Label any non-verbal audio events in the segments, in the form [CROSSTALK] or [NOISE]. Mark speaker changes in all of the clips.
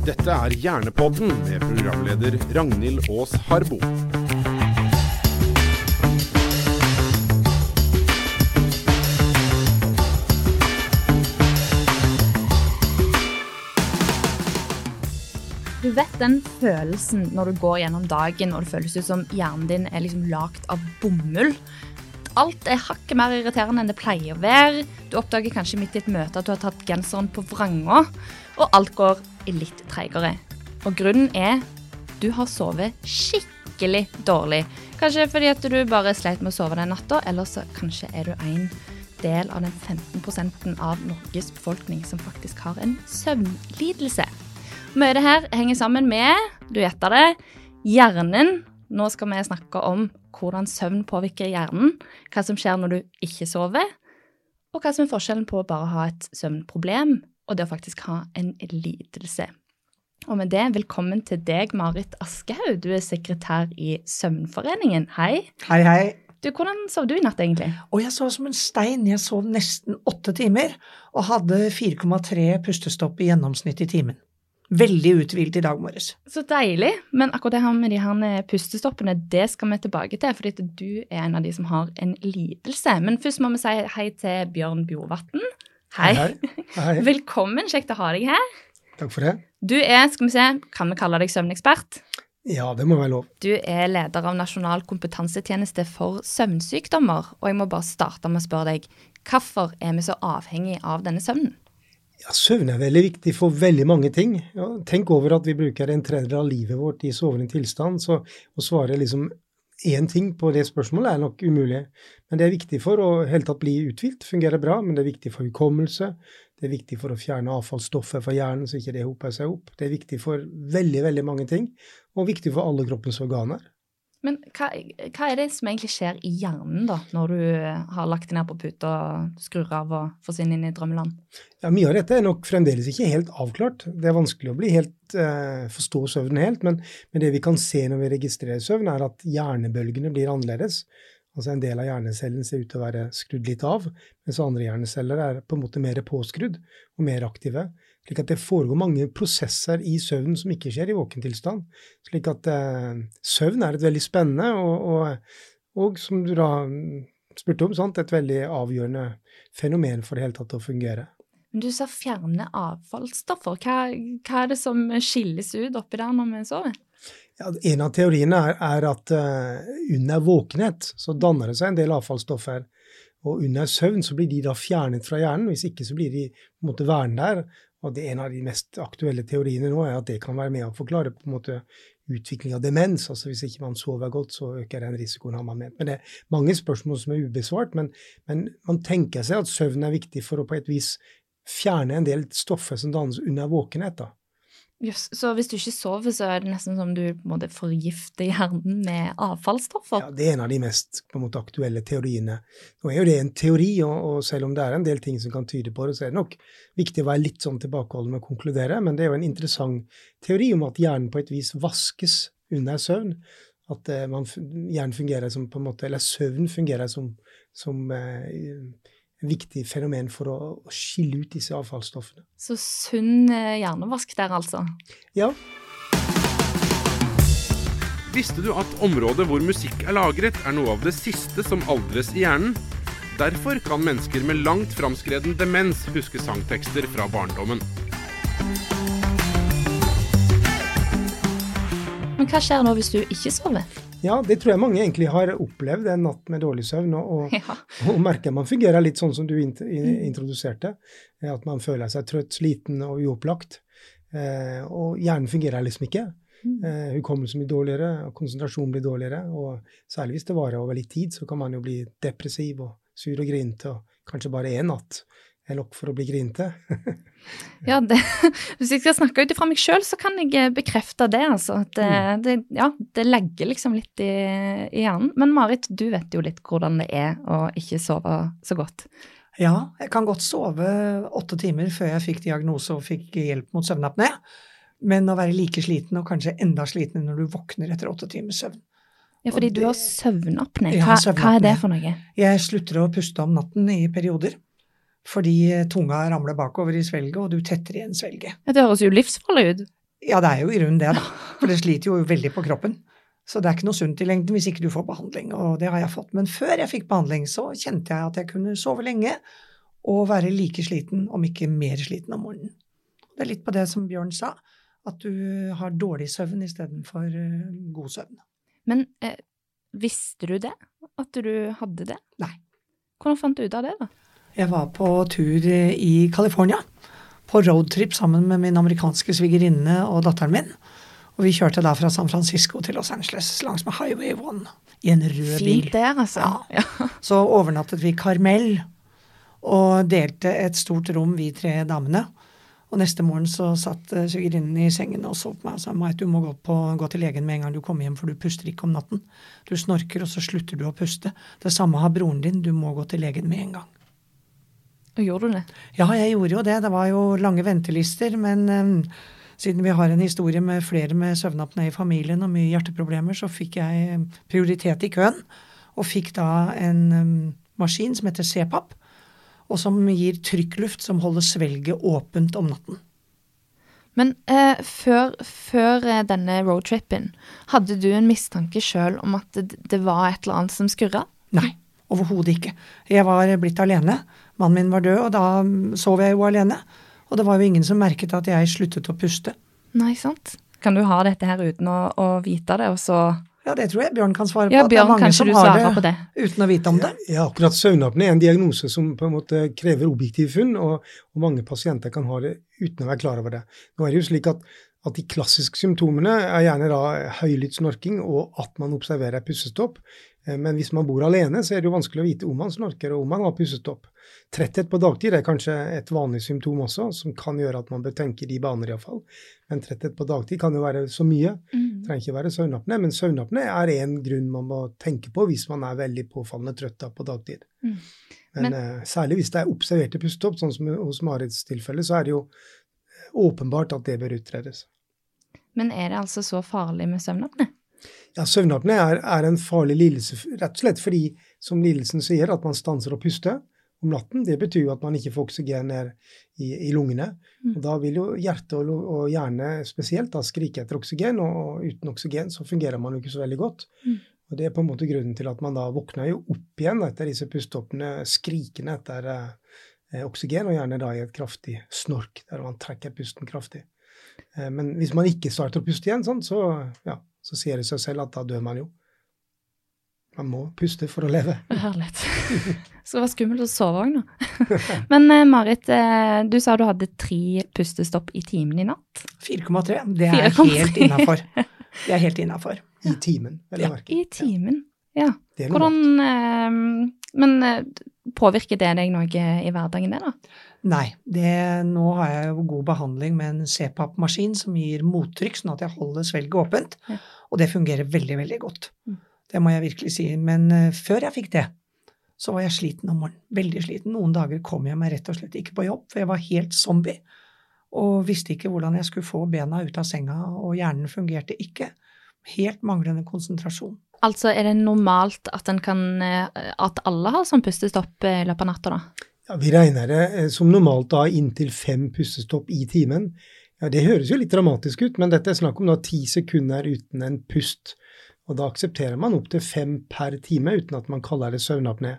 Speaker 1: Dette er Hjernepodden med programleder Ragnhild Aas Harbo.
Speaker 2: Du vet den følelsen når du går gjennom dagen og det føles ut som hjernen din er liksom lagd av bomull. Alt er hakket mer irriterende enn det pleier å være. Du oppdager kanskje midt i et møte at du har tatt genseren på vranga, og alt går litt treigere. Og grunnen er du har sovet skikkelig dårlig. Kanskje fordi at du bare sleit med å sove den natta, eller så kanskje er du en del av den 15% av Norges befolkning som faktisk har en søvnlidelse. Mye av det her henger sammen med, du gjetter det, hjernen. Nå skal vi snakke om hvordan søvn påvirker hjernen, hva som skjer når du ikke sover, og hva som er forskjellen på å bare ha et søvnproblem og det å faktisk ha en lidelse. Og med det, velkommen til deg, Marit Aschehoug. Du er sekretær i Søvnforeningen. Hei.
Speaker 3: Hei, hei.
Speaker 2: Du, Hvordan sov du i natt, egentlig?
Speaker 3: Og jeg sov som en stein. Jeg sov nesten åtte timer og hadde 4,3 pustestopp i gjennomsnitt i timen. Veldig uthvilt i dag morges.
Speaker 2: Så deilig. Men akkurat det her med de her pustestoppene, det skal vi tilbake til, fordi du er en av de som har en lidelse. Men først må vi si hei til Bjørn Bjorvatn. Hei.
Speaker 4: Hei. Hei. [LAUGHS]
Speaker 2: Velkommen, kjekt å ha deg her.
Speaker 4: Takk for det.
Speaker 2: Du er, skal vi se, kan vi kalle deg søvnekspert?
Speaker 4: Ja, det må være lov.
Speaker 2: Du er leder av Nasjonal kompetansetjeneste for søvnsykdommer, og jeg må bare starte med å spørre deg, hvorfor er vi så avhengig av denne søvnen?
Speaker 4: Ja, Søvn er veldig viktig for veldig mange ting. Ja, tenk over at vi bruker en tredjedel av livet vårt i sovende tilstand, så å svare liksom én ting på det spørsmålet er nok umulig. Men det er viktig for å helt tatt bli uthvilt, fungere bra, men det er viktig for hukommelse. Det er viktig for å fjerne avfallsstoffet fra hjernen så ikke det hoper seg opp. Det er viktig for veldig, veldig mange ting, og viktig for alle kroppens organer.
Speaker 2: Men hva, hva, er det som egentlig skjer i hjernen da, når du har lagt deg ned på puta skrur av og forsvinner inn i drømmeland?
Speaker 4: Ja, Mye av dette er nok fremdeles ikke helt avklart. Det er vanskelig å bli helt, eh, forstå søvnen helt, men, men, det vi kan se når vi registrerer søvn, er at hjernebølgene blir annerledes. Altså En del av hjernecellen ser ut til å være skrudd litt av, mens andre hjerneceller er på en måte mer påskrudd og mer aktive. Slik at det foregår mange prosesser i søvn som ikke skjer i våkentilstand. Slik at eh, søvn er et veldig spennende og, og, og som du da spurte om, sant, et veldig avgjørende fenomen for det hele tatt å fungere.
Speaker 2: Men du sa fjerne avfallsstoffer. Hva, hva, er det som skilles ut oppi der når vi sover?
Speaker 4: Ja, en av teoriene er, er at uh, under våkenhet så danner det seg en del avfallsstoffer. Og under søvn så blir de da fjernet fra hjernen, hvis ikke så blir de på en måte værende der. Og det En av de mest aktuelle teoriene nå er at det kan være med å forklare på en måte utvikling av demens. altså Hvis ikke man sover godt, så øker den risikoen. har man med. Men Det er mange spørsmål som er ubesvart, men, men man tenker seg at søvn er viktig for å på et vis fjerne en del stoffer som dannes under våkenhet. da.
Speaker 2: Yes, så hvis du ikke sover, så er det nesten som du på en måte forgifter hjernen med avfallsstoffer?
Speaker 4: Ja, Det er en av de mest på en måte, aktuelle teoriene. Nå er jo det en teori, og, og, selv om det er en del ting som kan tyde på det, så er det nok viktig å være litt sånn tilbakeholden med å konkludere. Men det er jo en interessant teori om at hjernen på et vis vaskes under søvn. At eh, man, hjernen fungerer som på en måte, eller søvn fungerer som, som uh, viktig fenomen for å, å skille ut disse avfallsstoffene.
Speaker 2: Så sunn eh, hjernevask der, altså?
Speaker 4: Ja.
Speaker 1: Visste du at området hvor musikk er lagret, er noe av det siste som aldres i hjernen? Derfor kan mennesker med langt framskreden demens huske sangtekster fra barndommen.
Speaker 2: Men hva skjer nå hvis du ikke sover?
Speaker 4: Ja, det tror jeg mange egentlig har opplevd en natt med dårlig søvn. Og, og, ja. og merker man fungerer litt sånn som du mm. introduserte. At man føler seg trøtt, sliten og uopplagt. Eh, og hjernen fungerer liksom ikke. Mm. Eh, hukommelsen blir dårligere, og konsentrasjonen blir dårligere. Og særlig hvis det varer over litt tid, så kan man jo bli depressiv og sur og grinete. Og kanskje bare én natt er nok for å bli grinte. [LAUGHS]
Speaker 2: ja, det, [LAUGHS] hvis jeg skal snakke ut ifra meg sjøl, så kan jeg eh, bekrefte det. altså. Det, mm. det, ja, det legger liksom litt i, i, hjernen. Men Marit, du vet jo litt hvordan det er å ikke sove så godt.
Speaker 3: Ja, jeg kan godt sove åtte timer før jeg fikk diagnose og fikk hjelp mot søvnapné. Men å være like sliten, og kanskje enda sliten når du våkner etter åtte timers søvn.
Speaker 2: Ja, fordi du har søvnapné. Hva, hva er det for noe?
Speaker 3: Jeg slutter å puste om natten i perioder fordi tunga ramler bakover i svelget, og du tetter igjen svelget.
Speaker 2: Det høres jo livsfarlig ut.
Speaker 3: Ja, det er jo i grunnen det, da. For det sliter jo veldig på kroppen. Så det er ikke noe sunt i lengden hvis ikke du får behandling, og det har jeg fått. Men før jeg fikk behandling, så kjente jeg at jeg kunne sove lenge og være like sliten, om ikke mer sliten om morgenen. Det er litt på det som Bjørn sa, at du har dårlig søvn istedenfor uh, god søvn.
Speaker 2: Men eh, visste du det? At du hadde det?
Speaker 3: Nei.
Speaker 2: Hvordan fant du ut av det, da?
Speaker 3: Jeg var på tur i California, på roadtrip sammen med min amerikanske svigerinne og datteren min. Og vi kjørte da fra San Francisco til Los Angeles langs med Highway 1 i en rød
Speaker 2: Fint
Speaker 3: bil.
Speaker 2: der, altså.
Speaker 3: Ja. [LAUGHS] Så overnattet vi i Carmel og delte et stort rom, vi tre damene. Og neste morgen så satt eh, svigerinnen i sengen og så på meg og sa at du må gå, på, gå til legen med en gang du kommer hjem, for du puster ikke om natten. Du snorker, og så slutter du å puste. Det samme har broren din, du må gå til legen med en gang.
Speaker 2: Og gjorde du det?
Speaker 3: Ja, jeg gjorde jo det. Det var jo lange ventelister, men um, siden vi har en historie med flere med søvnapné i familien og mye hjerteproblemer, så fikk jeg um, prioritet i køen, og fikk da en um, maskin som heter CPAP, og som gir trykkluft som holder svelget åpent om natten.
Speaker 2: Men eh, før, før eh, denne roadtripen, hadde du en mistanke sjøl om at det, det var et eller annet som skurra?
Speaker 3: Nei, overhodet ikke. Jeg var blitt alene. Mannen min var død, og da mm, sov jeg jo alene. Og det var jo ingen som merket at jeg sluttet å puste.
Speaker 2: Nei, sant? Kan du ha dette her uten å, å vite det, og så
Speaker 3: Ja, det tror jeg Bjørn kan svare på.
Speaker 2: Ja,
Speaker 3: at det er
Speaker 2: Bjørn,
Speaker 3: mange som har
Speaker 2: på det?
Speaker 3: uten å vite om det.
Speaker 4: Ja, akkurat søvnapne er en diagnose som på en måte krever objektive funn, og, og mange pasienter kan ha det uten å være klar over det. Nå er det jo slik at, at de klassiske symptomene er gjerne da høylytt snorking og at man observerer pustestopp. Eh, Men hvis man bor alene, så er det jo vanskelig å vite om man snorker og om man har pustestopp. Tretthet på dagtid er kanskje et vanlig symptom også, som kan gjøre at man bør tenke i de baner iallfall. Men tretthet på dagtid kan jo være så mye.
Speaker 2: Mm.
Speaker 4: Trenger ikke være søvnapné, men søvnapné er en grunn man må tenke på hvis man er veldig påfallende trøtt på dagtid.
Speaker 2: Mm.
Speaker 4: Men,
Speaker 2: Men-
Speaker 4: uh, særlig hvis det er observerte pustestopp, sånn som hos Marits tilfelle, så er det jo eh, åpenbart at det bør utredes.
Speaker 2: Men er det altså så farlig med søvnapné?
Speaker 4: Ja, Søvnapné er, er en farlig lidelse rett og slett fordi, som lidelsen sier, at man stanser å puste om natten. Det betyr jo at man ikke får oksygen ned i, i lungene.
Speaker 2: Mm.
Speaker 4: Og da vil jo hjerte og, og hjerne spesielt da skrike etter oksygen, og, og uten oksygen så fungerer man jo ikke så veldig godt.
Speaker 2: Mm.
Speaker 4: Og Det er på en måte grunnen til at man da våkner jo opp igjen etter disse pustestoppene, skrikende etter eh, oksygen, og gjerne da i et kraftig snork, der man trekker pusten kraftig. Eh, men hvis man ikke starter å puste igjen, sånn, så, ja, så sier det seg selv at da dør man jo. Man må puste for å leve. [LAUGHS]
Speaker 2: Herlig. [LAUGHS] Så det var skummelt å sove òg nå. [LAUGHS] Men eh, Marit, eh, du sa du hadde tre pustestopp i timen i natt.
Speaker 3: 4,3. Det er
Speaker 2: 4,3.
Speaker 3: helt innafor. Det er helt innafor.
Speaker 4: I timen, vel å merke.
Speaker 2: I timen, ja. Hvordan Men eh, påvirker det deg noe i hverdagen, det, da?
Speaker 3: Nei, det, nå har jeg jo god behandling med en CPAP-maskin som gir mottrykk, sånn at jeg holder svelget åpent.
Speaker 2: Ja.
Speaker 3: Og det fungerer veldig, veldig godt.
Speaker 2: Mm.
Speaker 3: Det må jeg virkelig si. Men eh, før jeg fikk det, så var jeg sliten om morgenen. Veldig sliten. Noen dager kom jeg meg rett og slett ikke på jobb, for jeg var helt zombie. Og visste ikke hvordan jeg skulle få bena ut av senga, og hjernen fungerte ikke. Helt manglende konsentrasjon.
Speaker 2: Altså, er det normalt at, kan, eh, at alle har sånn pustestopp eh, i løpet av natta, da?
Speaker 4: Ja, vi regner det eh, som normalt da inntil fem pustestopp i timen. Ja, Det høres jo litt dramatisk ut, men dette er snakk om da ti sekunder uten en pust. Og da aksepterer man opptil fem per time uten at man kaller det søvnapné.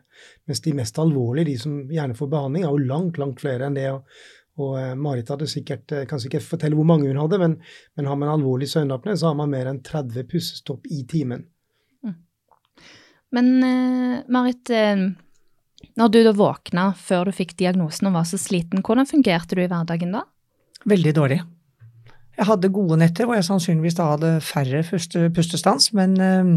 Speaker 4: Mens de mest alvorlige, de som gjerne får behandling, er jo langt, langt flere enn det. Og, Marit hadde sikkert, kan sikkert fortelle hvor mange hun hadde, men, men har man alvorlig søvnapné, så har man mer enn 30 pustestopp i timen.
Speaker 2: Men eh, Marit, eh, når du da våkna før du fikk diagnosen og var så sliten, hvordan fungerte du i hverdagen da?
Speaker 3: Veldig dårlig. Jeg hadde gode netter hvor jeg sannsynligvis da hadde færre pustestans, men eh,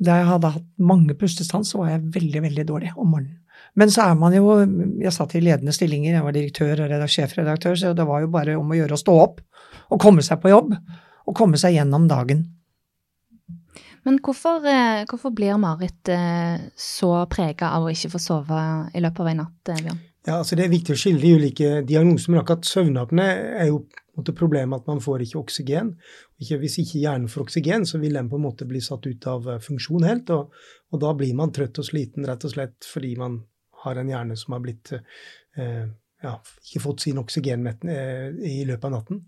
Speaker 3: da jeg hadde hatt mange pustestans, så var jeg veldig, veldig dårlig om morgenen. Men så er man jo Jeg satt i ledende stillinger, jeg var direktør og sjefredaktør, så det var jo bare om å gjøre å stå opp og komme seg på jobb. Og komme seg gjennom dagen.
Speaker 2: Men hvorfor, eh, hvorfor blir Marit eh, så prega av å ikke få sove i løpet av en natt, eh, Bjørn?
Speaker 4: Ja, altså Det er viktig å skille de ulike diagnosene, men akkurat søvnapne er jo måte problemet at man får ikke oksygen. Ikke, hvis ikke hjernen får oksygen, så vil den på en måte bli satt ut av funksjon helt. Og, og da blir man trøtt og sliten rett og slett fordi man har en hjerne som har blitt eh, ja, ikke fått sin oksygenmett eh, i løpet av natten.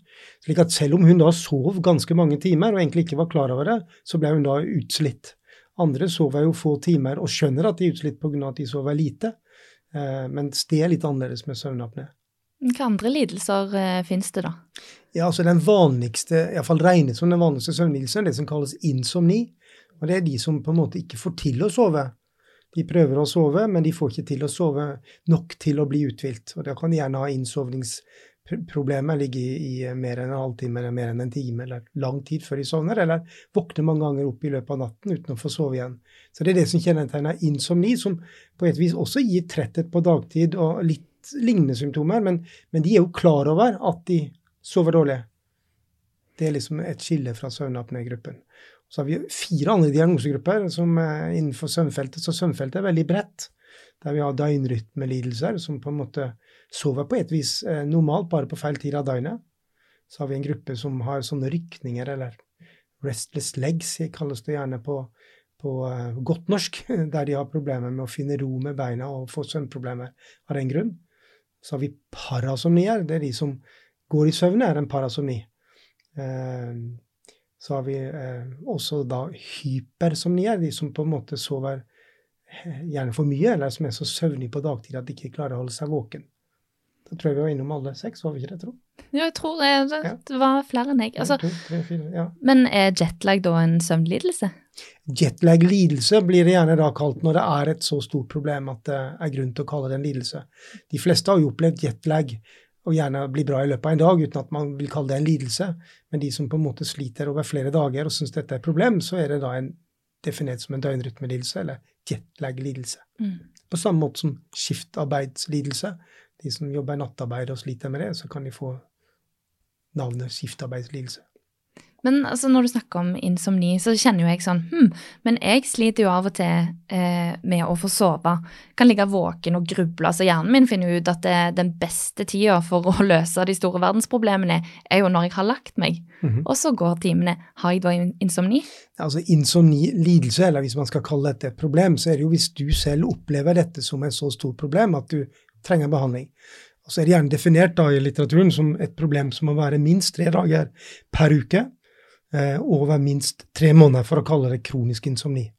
Speaker 4: Slik at selv om hun da sov ganske mange timer og egentlig ikke var klar over det, så ble hun da utslitt. Andre sover jo få timer og skjønner at de er utslitt pga. at de sover lite, eh, mens det er litt annerledes med søvnapné.
Speaker 2: Hvilke andre lidelser eh, finnes det, da?
Speaker 4: Ja, altså Den vanligste, iallfall regnet som den vanligste søvnlidelsen, det som kalles insomni. Og det er de som på en måte ikke får til å sove. De prøver å sove, men de får ikke til å sove nok til å bli uthvilt. Og da kan de gjerne ha innsovningsproblemer, ligge i, i, mer enn en halvtime eller mer enn en time eller lang tid før de sovner, eller våkne mange ganger opp i løpet av natten uten å få sove igjen. Så det er det som kjennetegner insomni, som på et vis også gir tretthet på dagtid og litt lignende symptomer, men, men de er jo klar over at de sover dårlig. Det er liksom et skille fra søvnapné-gruppen. Så har vi fire andre diagnosegrupper som er innenfor søvnfeltet, så søvnfeltet er veldig bredt. Der vi har døgnrytmelidelser som på en måte sover på et vis eh, normalt, bare på feil tid av døgnet. Så har vi en gruppe som har sånne rykninger, eller restless legs, kalles det gjerne på, på uh, godt norsk, [LAUGHS] der de har problemer med å finne ro med beina og få søvnproblemer av den grunn. Så har vi parasomnier. Det er de som går i søvne, er en parasomni. Uh, så har vi eh, også da hypersomnier, de som på en måte sover gjerne for mye, eller som er så søvnige på dagtid at de ikke klarer å holde seg våken. Da tror jeg vi var innom alle seks, var vi ikke det, tro?
Speaker 2: Ja, jeg tror det, det, var flere enn jeg. Altså,
Speaker 4: En, to, tre, fire, ja.
Speaker 2: men er jetlag da en søvnlidelse?
Speaker 4: Jetlag-lidelse blir det gjerne da kalt når det er et så stort problem at det er grunn til å kalle det en lidelse. De fleste har jo opplevd jetlag og gjerne bli bra i løpet av en dag uten at man vil kalle det en lidelse. Men de som på en måte sliter over flere dager og syns dette er et problem, så er det da en, definert som en døgnrytmelidelse eller jetlag-lidelse.
Speaker 2: Mm.
Speaker 4: På samme måte som skiftarbeidslidelse. De som jobber nattarbeid og sliter med det, så kan de få navnet skiftarbeidslidelse.
Speaker 2: Men altså, når du snakker om insomni, så kjenner jo jeg sånn hm, men jeg sliter jo av og til eh, med å få sove. Kan ligge våken og gruble. Altså, hjernen min finner ut at det, den beste tida for å [LAUGHS] løse de store verdensproblemene er jo når jeg har lagt meg.
Speaker 4: Mhm.
Speaker 2: Og så går timene. Har jeg da insomni?
Speaker 4: Altså Insomni-lidelse, eller hvis man skal kalle dette et problem, så er det jo hvis du selv opplever dette som et så stort problem at du trenger behandling. Og så er det gjerne definert da i litteraturen som et problem som må være minst tre dager per uke eh, over minst tre måneder, for å kalle det kronisk insomni.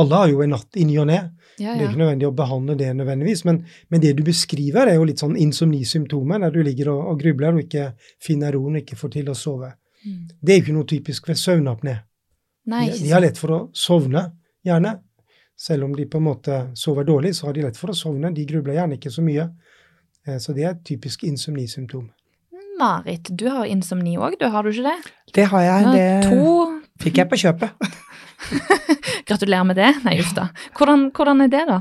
Speaker 4: Alle har jo en natt i ny og ne.
Speaker 2: Ja,
Speaker 4: Det er
Speaker 2: ja.
Speaker 4: ikke nødvendig å behandle det nødvendigvis, men, men det du beskriver, er jo litt sånn insomnisymptomer, der du ligger og, og grubler og ikke finner roen og ikke får til å sove.
Speaker 2: Mm.
Speaker 4: Det er jo ikke noe typisk ved søvnapné. De, de har lett for å sovne, gjerne. Selv om de på en måte sover dårlig, så har de lett for å sovne. De grubler gjerne ikke så mye. Eh, Så det er et typisk insomnisymptom.
Speaker 2: Marit, du har insomni òg, du har du ikke det?
Speaker 3: Det har jeg. Det
Speaker 2: To
Speaker 3: fikk jeg på kjøpet. [LAUGHS]
Speaker 2: Gratulerer med det. Nei, uff da. Hvordan, hvordan er det, da?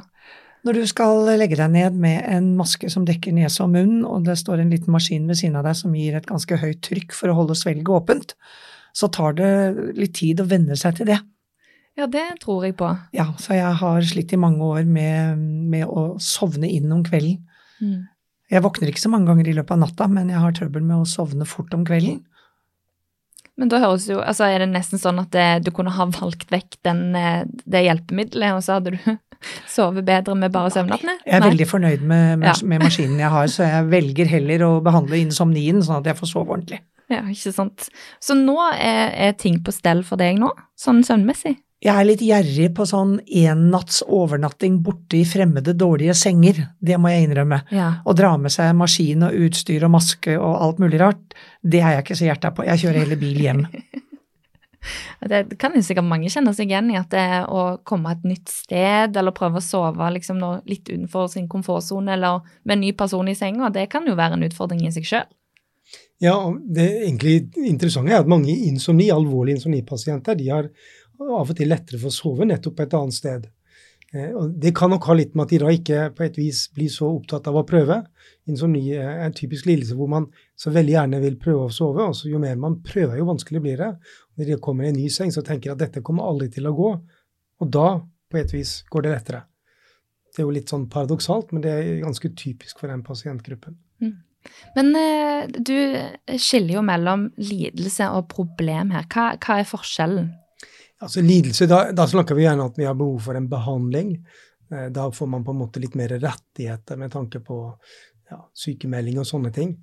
Speaker 3: Når du skal legge deg ned med en maske som dekker nese og munn, og det står en liten maskin ved siden av deg som gir et ganske høyt trykk for å holde svelget åpent, så tar det litt tid å venne seg til det.
Speaker 2: Ja, det tror jeg på.
Speaker 3: Ja, så jeg har slitt i mange år med, med å sovne inn om kvelden.
Speaker 2: Mm.
Speaker 3: Jeg våkner ikke så mange ganger i løpet av natta, men jeg har trøbbel med å sovne fort om kvelden.
Speaker 2: Men da høres jo, altså er det nesten sånn at det, du kunne ha valgt vekk den, eh, det hjelpemiddelet, og så hadde du [LAUGHS] sovet bedre med bare søvnapné?
Speaker 3: Jeg er
Speaker 2: Nei.
Speaker 3: veldig fornøyd med, med,
Speaker 2: Ja.
Speaker 3: med maskinen jeg har, så jeg velger heller å behandle insomnien sånn at jeg får sove ordentlig.
Speaker 2: Ja, ikke sant. Så nå er, er ting på stell for deg nå, sånn søvnmessig?
Speaker 3: Jeg er litt gjerrig på sånn ennatts overnatting borte i fremmede, dårlige senger. Det må jeg innrømme.
Speaker 2: Ja.
Speaker 3: Å dra med seg maskin og utstyr og maske og alt mulig rart, det er jeg ikke så hjerta på. Jeg kjører heller bil hjem. [LAUGHS]
Speaker 2: Det kan jo sikkert mange kjenne seg igjen i, at det er å komme et nytt sted, eller prøve å sove liksom litt utenfor sin komfortsone, eller med en ny person i senga, det kan jo være en utfordring i seg sjøl.
Speaker 4: Ja, det egentlig interessante er at mange insomni, alvorlige insomnipasienter de har av og til lettere for å sove nettopp på et annet sted. Eh, og Det kan nok ha litt med at de da ikke på et vis blir så opptatt av å prøve. Insomni er en typisk lidelse hvor man så veldig gjerne vil prøve å sove, og jo mer man prøver, jo vanskeligere blir det. Når de kommer i en ny seng, så tenker de at dette kommer aldri til å gå, og da på et vis går det lettere. Det er jo litt sånn paradoksalt, men det er ganske typisk for den pasientgruppen.
Speaker 2: Men eh, du skiller jo mellom lidelse og problem her. Hva, hva er forskjellen?
Speaker 4: Altså lidelse, da, da snakker vi gjerne at vi har behov for en behandling. Eh, Da får man på en måte litt mer rettigheter med tanke på ja, sykemelding og sånne ting.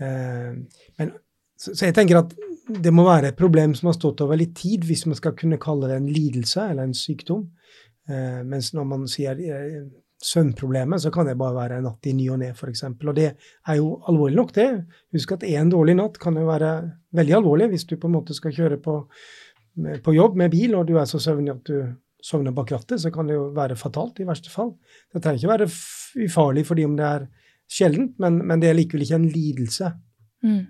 Speaker 4: Eh, men, så, jeg tenker at det må være et problem som har stått over litt tid, hvis man skal kunne kalle det en lidelse eller en sykdom. Eh, mens når man sier søvnproblemet, så kan det bare være en natt i ny og ne, f.eks. Og det er jo alvorlig nok, det. Husk at én dårlig natt kan jo være veldig alvorlig hvis du på en måte skal kjøre på, på jobb med bil, og du er så søvnig at du sovner bak rattet, så kan det jo være fatalt i verste fall. Det trenger ikke være ufarlig fordi om det er sjeldent, men, men det er likevel ikke en lidelse.
Speaker 2: Mm.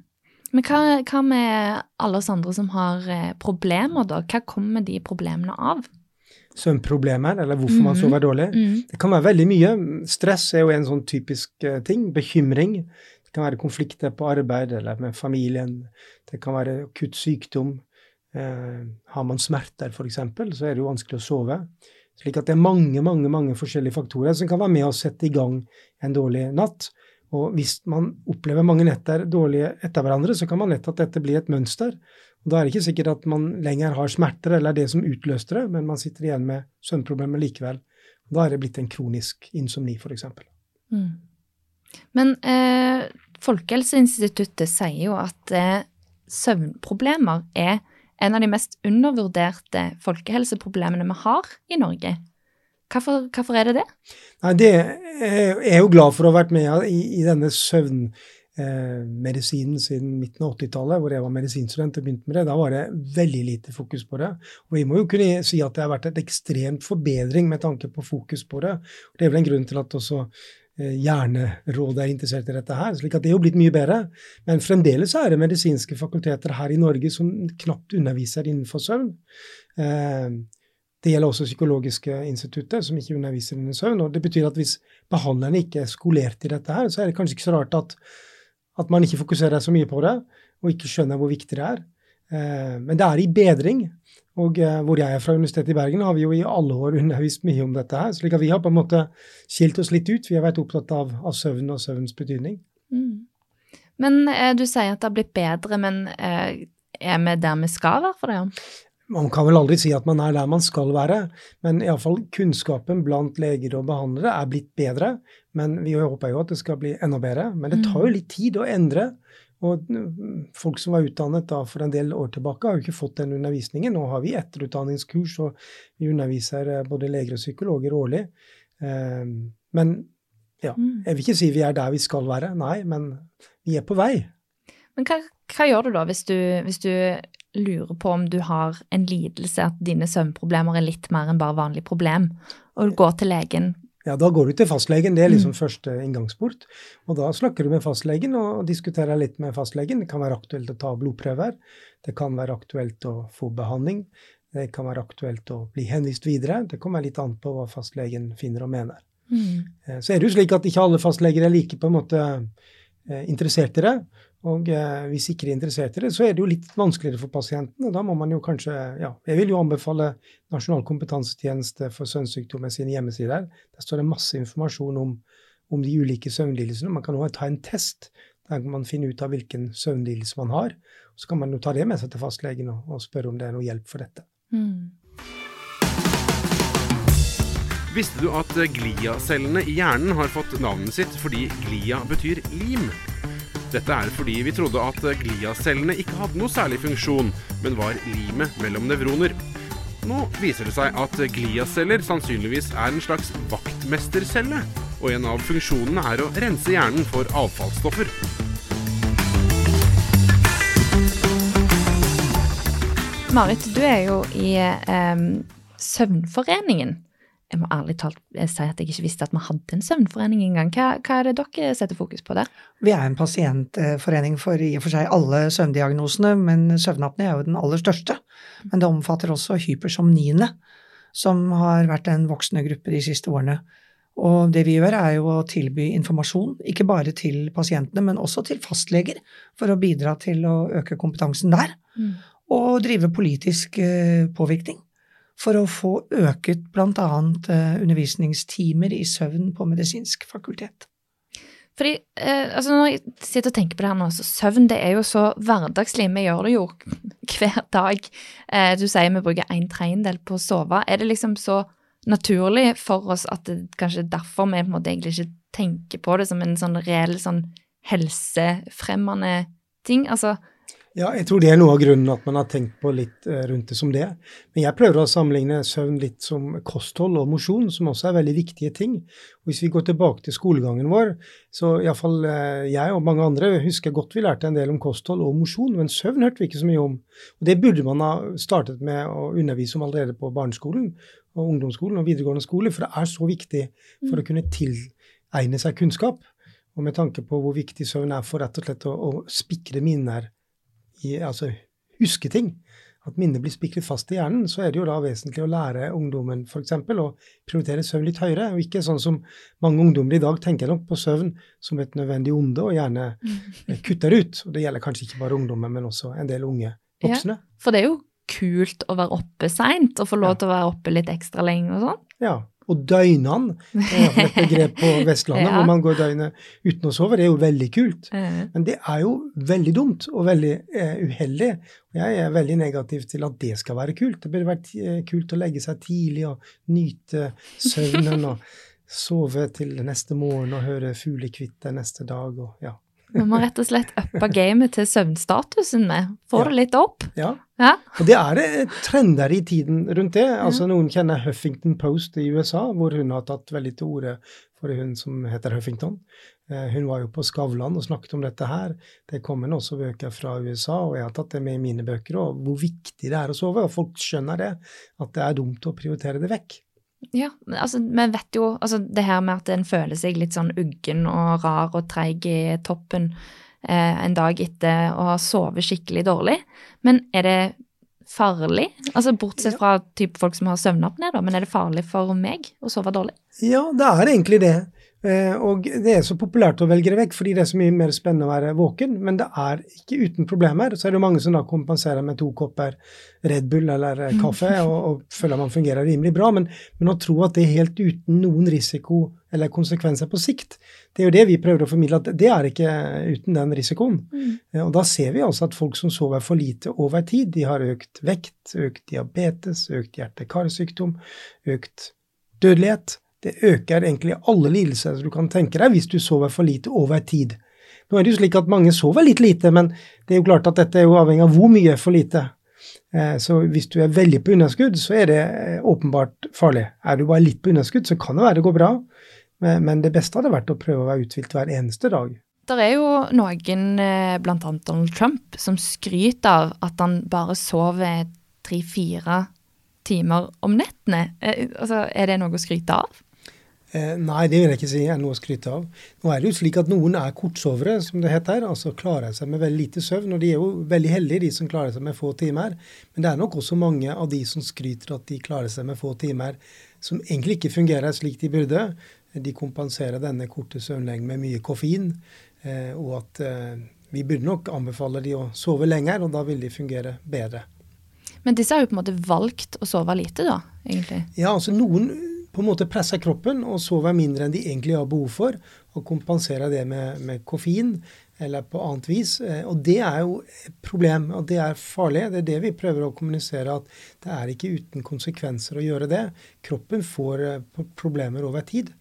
Speaker 2: Men hva, hva, med alle oss andre som har eh, problemer, da? Hva kommer de problemene av?
Speaker 4: Søvnproblemer, eller hvorfor mm. man sover dårlig. Mm. Det kan være veldig mye. Stress er jo en sånn typisk uh, ting. Bekymring. Det kan være konflikter på arbeid eller med familien. Det kan være akutt sykdom. Uh, har man smerter, f.eks., så er det jo vanskelig å sove. Slik at det er mange, mange, mange forskjellige faktorer som kan være med å sette i gang en dårlig natt. Og hvis man opplever mange netter dårlige etter hverandre, så kan man lett at dette blir et mønster. Og Da er det ikke sikkert at man lenger har smerter eller det som utløste det, men man sitter igjen med søvnproblemer likevel. Da er det blitt en kronisk insomni, f.eks. Mm.
Speaker 2: Men eh, Folkehelseinstituttet sier jo at eh, søvnproblemer er en av de mest undervurderte folkehelseproblemene vi har i Norge. Hvorfor, hvorfor er det det?
Speaker 4: Nei, det er jeg jo glad for å ha vært med i, i denne søvnmedisinen eh, siden midten av 80-tallet, hvor jeg var medisinstudent og begynte med det. Da var det veldig lite fokus på det. Og vi må jo kunne si at det har vært et ekstremt forbedring med tanke på fokus på det. Det er vel en grunn til at også Hjernerådet er interessert i dette her. slik at det er jo blitt mye bedre. Men fremdeles er det medisinske fakulteter her i Norge som knapt underviser innenfor søvn. Eh, det gjelder også Psykologiske institutter som ikke underviser innen søvn. og Det betyr at hvis behandlerne ikke er skolert i dette, her, så er det kanskje ikke så rart at, at man ikke fokuserer så mye på det, og ikke skjønner hvor viktig det er. Eh, men det er i bedring. Og eh, hvor jeg er fra Universitetet i Bergen, har vi jo i alle år undervist mye om dette her. slik at vi har på en måte skilt oss litt ut. Vi har vært opptatt av, av søvn og søvnens betydning. Mm.
Speaker 2: Men eh, du sier at det har blitt bedre, men eh, er vi der vi skal være for det?
Speaker 4: Man kan vel aldri si at man er der man skal være, men iallfall kunnskapen blant leger og behandlere er blitt bedre. Men vi håper jo at det skal bli enda bedre. Men det tar jo mm. litt tid å endre. Og folk som var utdannet da for en del år tilbake, har jo ikke fått den undervisningen. Nå har vi etterutdanningskurs, og vi underviser eh, både leger og psykologer årlig. Eh, men ja, mm. jeg vil ikke si vi er der vi skal være, nei, men vi er på vei.
Speaker 2: Men hva, hva gjør du da hvis du, hvis du lurer på om du har en lidelse, at dine søvnproblemer er litt mer enn bare vanlig problem, og du går til legen.
Speaker 4: Ja, da går du til fastlegen. Det er liksom mm. første inngangsport. Og da snakker du med fastlegen og diskuterer litt med fastlegen. Det kan være aktuelt å ta blodprøver. Det kan være aktuelt å få behandling. Det kan være aktuelt å bli henvist videre. Det kommer litt an på hva fastlegen finner og mener. Mm. Eh, så er det jo slik at ikke alle fastleger er like på en måte eh, interessert i det. Og eh, hvis ikke de er interessert i det, så er det jo litt vanskeligere for pasienten. Da må man jo kanskje ja, Jeg vil jo anbefale Nasjonal kompetansetjeneste for søvnsykdommer sine hjemmesider. Der står det masse informasjon om, om de ulike søvnlidelsene. Man kan også ta en test der man finner ut av hvilken søvnlidelse man har. Så kan man jo ta det med seg til fastlegen og, og spørre om det er noe hjelp for dette. Mm.
Speaker 1: Visste du at gliacellene i hjernen har fått navnet sitt fordi glia betyr lim? Dette er fordi vi trodde at gliacellene ikke hadde noe særlig funksjon, men var limet mellom nevroner. Nå viser det seg at gliaceller sannsynligvis er en slags vaktmestercelle, og en av funksjonene er å rense hjernen for avfallsstoffer.
Speaker 2: Marit, du er jo i eh, Søvnforeningen. Jeg må ærlig talt si at jeg ikke visste at vi hadde en søvnforening engang. Hva, hva er det dere setter fokus på der?
Speaker 3: Vi er en pasientforening for i og for seg alle søvndiagnosene, men søvnapne er jo den aller største. Men det omfatter også hypersomniene, som har vært en voksende gruppe de siste årene. Og det vi gjør, er jo å tilby informasjon, ikke bare til pasientene, men også til fastleger, for å bidra til å øke kompetansen der. Mm. Og drive politisk eh, påvirkning for å få øket bl.a. Eh, undervisningstimer i søvn på medisinsk fakultet.
Speaker 2: Fordi, eh, altså Når jeg sitter og tenker på det her nå, så søvn det er jo så hverdagslig. Vi gjør det jo [LAUGHS] hver dag. Eh, du sier vi bruker en tredjedel på å sove. Er det liksom så naturlig for oss at det kanskje derfor vi på en måte egentlig ikke tenker på det som en sånn reell sånn helsefremmende ting. Altså,
Speaker 4: Ja, jeg tror det er noe av grunnen at man har tenkt på litt eh, rundt det som det. Men jeg prøver å sammenligne søvn litt som kosthold og mosjon, som også er veldig viktige ting. Og hvis vi går tilbake til skolegangen vår, så iallfall eh, jeg og mange andre husker godt vi lærte en del om kosthold og mosjon, men søvn hørte vi ikke så mye om. Og det burde man ha startet med å undervise om allerede på barneskolen og ungdomsskolen og videregående skole, for det er så viktig for å kunne tilegne seg kunnskap. Og med tanke på hvor viktig søvn er for rett og slett å, å spikre minner i, altså huske ting, at minnet blir spikret fast i hjernen, så er det jo da vesentlig å lære ungdommen f.eks. å prioritere søvn litt høyere, og ikke sånn som mange ungdommer i dag tenker nok på søvn som et nødvendig onde, og gjerne [LAUGHS] kutter ut. Og det gjelder kanskje ikke bare ungdommen, men også en del unge voksne.
Speaker 2: Ja, for det er jo kult å være oppe seint og få lov til å være oppe litt ekstra lenge og sånn.
Speaker 4: Ja. Og døgnene, det er i et begrep på [LAUGHS] Vestlandet,
Speaker 2: Ja.
Speaker 4: hvor man går døgnet uten å sove, det er jo veldig kult.
Speaker 2: Eh,
Speaker 4: Men det er jo veldig dumt og veldig eh, uheldig. Jeg er veldig negativ til at det skal være kult. Det burde vært eh, kult å legge seg tidlig og nyte søvnen og [LAUGHS] sove til neste morgen og høre fuglekvitter neste dag og ja.
Speaker 2: Vi må rett og slett uppe gamet til søvnstatusen med. Få
Speaker 4: Ja.
Speaker 2: det litt opp.
Speaker 4: ja.
Speaker 2: Ja.
Speaker 4: Og det er det trender i tiden rundt det. Altså Noen kjenner Huffington Post i USA, hvor hun har tatt veldig til orde for hun som heter Huffington. Eh, Hun var jo på Skavlan og snakket om dette her. Det kommer også bøker fra USA, og jeg har tatt det med i mine bøker, og hvor viktig det er å sove. Og folk skjønner det, at det er dumt å prioritere det vekk.
Speaker 2: Ja, men altså, vi vet jo altså, det her med at en føler seg litt sånn uggen og rar og treig i toppen eh, en dag etter å ha sovet skikkelig dårlig. Men er det farlig? Altså Bortsett fra typ folk som har søvnapné, da, men er det farlig for meg å sove dårlig?
Speaker 4: Ja, det er egentlig det. Eh, Og det er så populært å velge det vekk, fordi det er så mye mer spennende å være våken. Men det er ikke uten problemer. Så er det mange som da kompenserer med to kopper Red Bull eller eh, kaffe, og, og føler man fungerer rimelig bra. Men, men å tro at det er helt uten noen risiko eller konsekvenser på sikt, det er jo det vi prøver å formidle, at det er ikke uten den risikoen. Eh, Og da ser vi altså at folk som sover for lite over tid, de har økt vekt, økt diabetes, økt hjerte-karsykdom, økt dødelighet. Det øker egentlig alle lidelser du kan tenke deg hvis du sover for lite over tid. Nå er det jo slik at mange sover litt lite, men det er jo klart at dette er jo avhengig av hvor mye for lite. Eh, Så hvis du er veldig på underskudd, så er det eh, åpenbart farlig. Er du bare litt på underskudd, så kan det være det går bra, men det beste hadde vært å prøve å være uthvilt hver eneste dag.
Speaker 2: Det er jo noen, eh, blant annet Donald Trump, som skryter av at han bare sover tre-fire timer om nettene. Altså, er det noe å skryte av?
Speaker 4: Eh, nei, det vil jeg ikke si er noe å skryte av. Nå er det jo slik at noen er kortsovere, som det heter, altså klarer seg med veldig lite søvn. Og de er jo veldig heldige, de som klarer seg med få timer. Men det er nok også mange av de som skryter at de klarer seg med få timer, som egentlig ikke fungerer slik de burde. De kompenserer denne korte søvnlengden med mye koffein, eh, og at eh, vi burde nok anbefale de å sove lenger, og da vil de fungere bedre.
Speaker 2: Men disse har jo på en måte valgt å sove lite, da, egentlig.
Speaker 4: Ja, altså noen på en måte presser kroppen og sover mindre enn de egentlig har behov for, og kompenserer det med, med koffein eller på annet vis. Eh, Og det er jo et problem, og det er farlig. Det er det vi prøver å kommunisere, at det er ikke uten konsekvenser å gjøre det. Kroppen får eh, problemer over tid.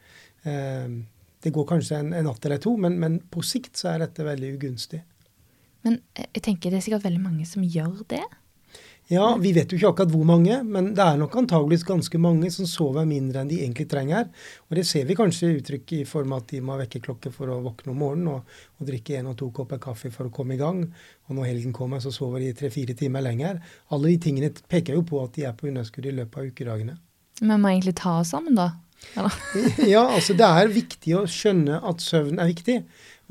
Speaker 4: Eh, Det går kanskje en, en natt eller to, men, men på sikt så er dette veldig ugunstig.
Speaker 2: Men jeg tenker det er sikkert veldig mange som gjør det.
Speaker 4: Ja, vi vet jo ikke akkurat hvor mange, men det er nok antageligvis ganske mange som sover mindre enn de egentlig trenger. Og det ser vi kanskje i uttrykk i form av at de må ha vekkerklokke for å våkne om morgenen og, og drikke en og to kopper kaffe for å komme i gang. Og når helgen kommer, så sover de tre-fire timer lenger. Alle de tingene peker jo på at de er på underskudd i løpet av ukedagene.
Speaker 2: Men må egentlig ta oss sammen, da. [LAUGHS]
Speaker 4: Ja, altså det er viktig å skjønne at søvn er viktig,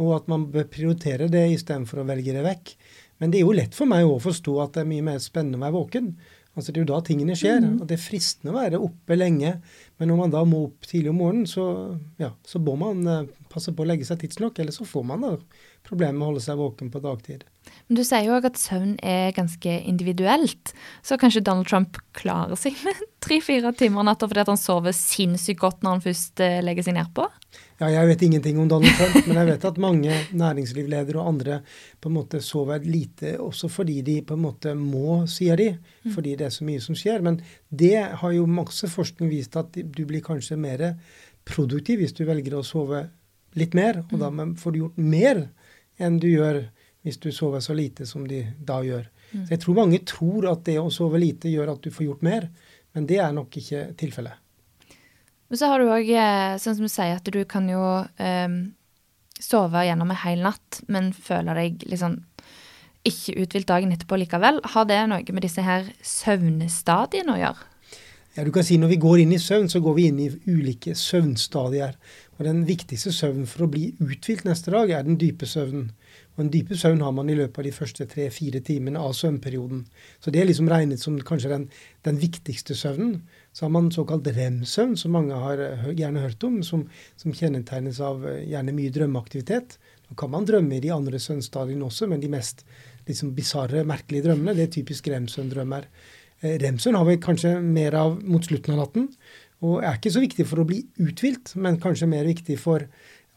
Speaker 4: og at man bør prioritere det istedenfor å velge det vekk. Men det er jo lett for meg å forstå at det er mye mer spennende å være våken. Altså Det er jo da tingene skjer. og Det er fristende å være oppe lenge. Men når man da må opp tidlig om morgenen, så, ja, så må man eh, passe på å legge seg tidsnok. Eller så får man da problemer med å holde seg våken på dagtid.
Speaker 2: Men du sier jo òg at søvn er ganske individuelt. Så kanskje Donald Trump klarer seg med [LAUGHS] tre-fire timer natta fordi han sover sinnssykt godt når han først eh, legger seg nedpå?
Speaker 4: Ja, jeg vet ingenting om Donald Trump, men jeg vet at mange næringslivsledere og andre på en måte sover lite også fordi de på en måte må, sier de, fordi det er så mye som skjer. Men det har jo masse forskning vist at du blir kanskje mer produktiv hvis du velger å sove litt mer, og da får du gjort mer enn du gjør hvis du sover så lite som de da gjør. Mm. Så jeg tror mange tror at det å sove lite gjør at du får gjort mer, men det er nok ikke tilfellet.
Speaker 2: Men så har du òg, eh, sånn som du sier, at du kan jo um, sove gjennom en hel natt, men føler deg liksom ikke uthvilt dagen etterpå likevel. Har det noe med disse her søvnestadiene å gjøre?
Speaker 4: Ja, du kan si Når vi går inn i søvn, så går vi inn i ulike søvnstadier. Og Den viktigste søvnen for å bli uthvilt neste dag er den dype søvnen. Og Den dype søvn har man i løpet av de første tre-fire timene av søvnperioden. Så det er liksom regnet som kanskje den, den viktigste søvnen. Så har man såkalt rem-søvn, som mange har eh, gjerne hørt om, som, som kjennetegnes av eh, gjerne mye drømmeaktivitet. Nå kan man drømme i de andre søvnstadiene også, men de mest liksom bisarre, merkelige drømmene, det er typisk rem-søvndrømmer. Eh, Remsøvn har vi kanskje mer av mot slutten av natten, og er ikke så viktig for å bli uthvilt, men kanskje mer viktig for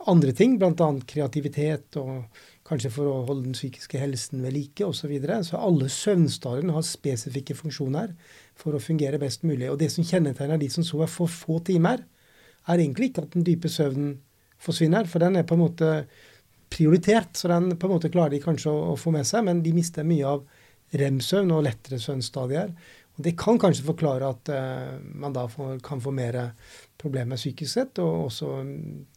Speaker 4: andre ting, bl.a. kreativitet og kanskje for å holde den psykiske helsen ved like osv. Så, videre. så alle søvnstadiene har spesifikke funksjoner for å fungere best mulig. Og det som kjennetegner de som sover for få timer, er egentlig ikke at den dype søvnen forsvinner, for den er på en måte prioritert, så den på en måte klarer de kanskje å, å få med seg, men de mister mye av rem-søvn og lettere søvnstadier. Og Det kan kanskje forklare at uh, man da får, kan få mer problemer psykisk sett, og også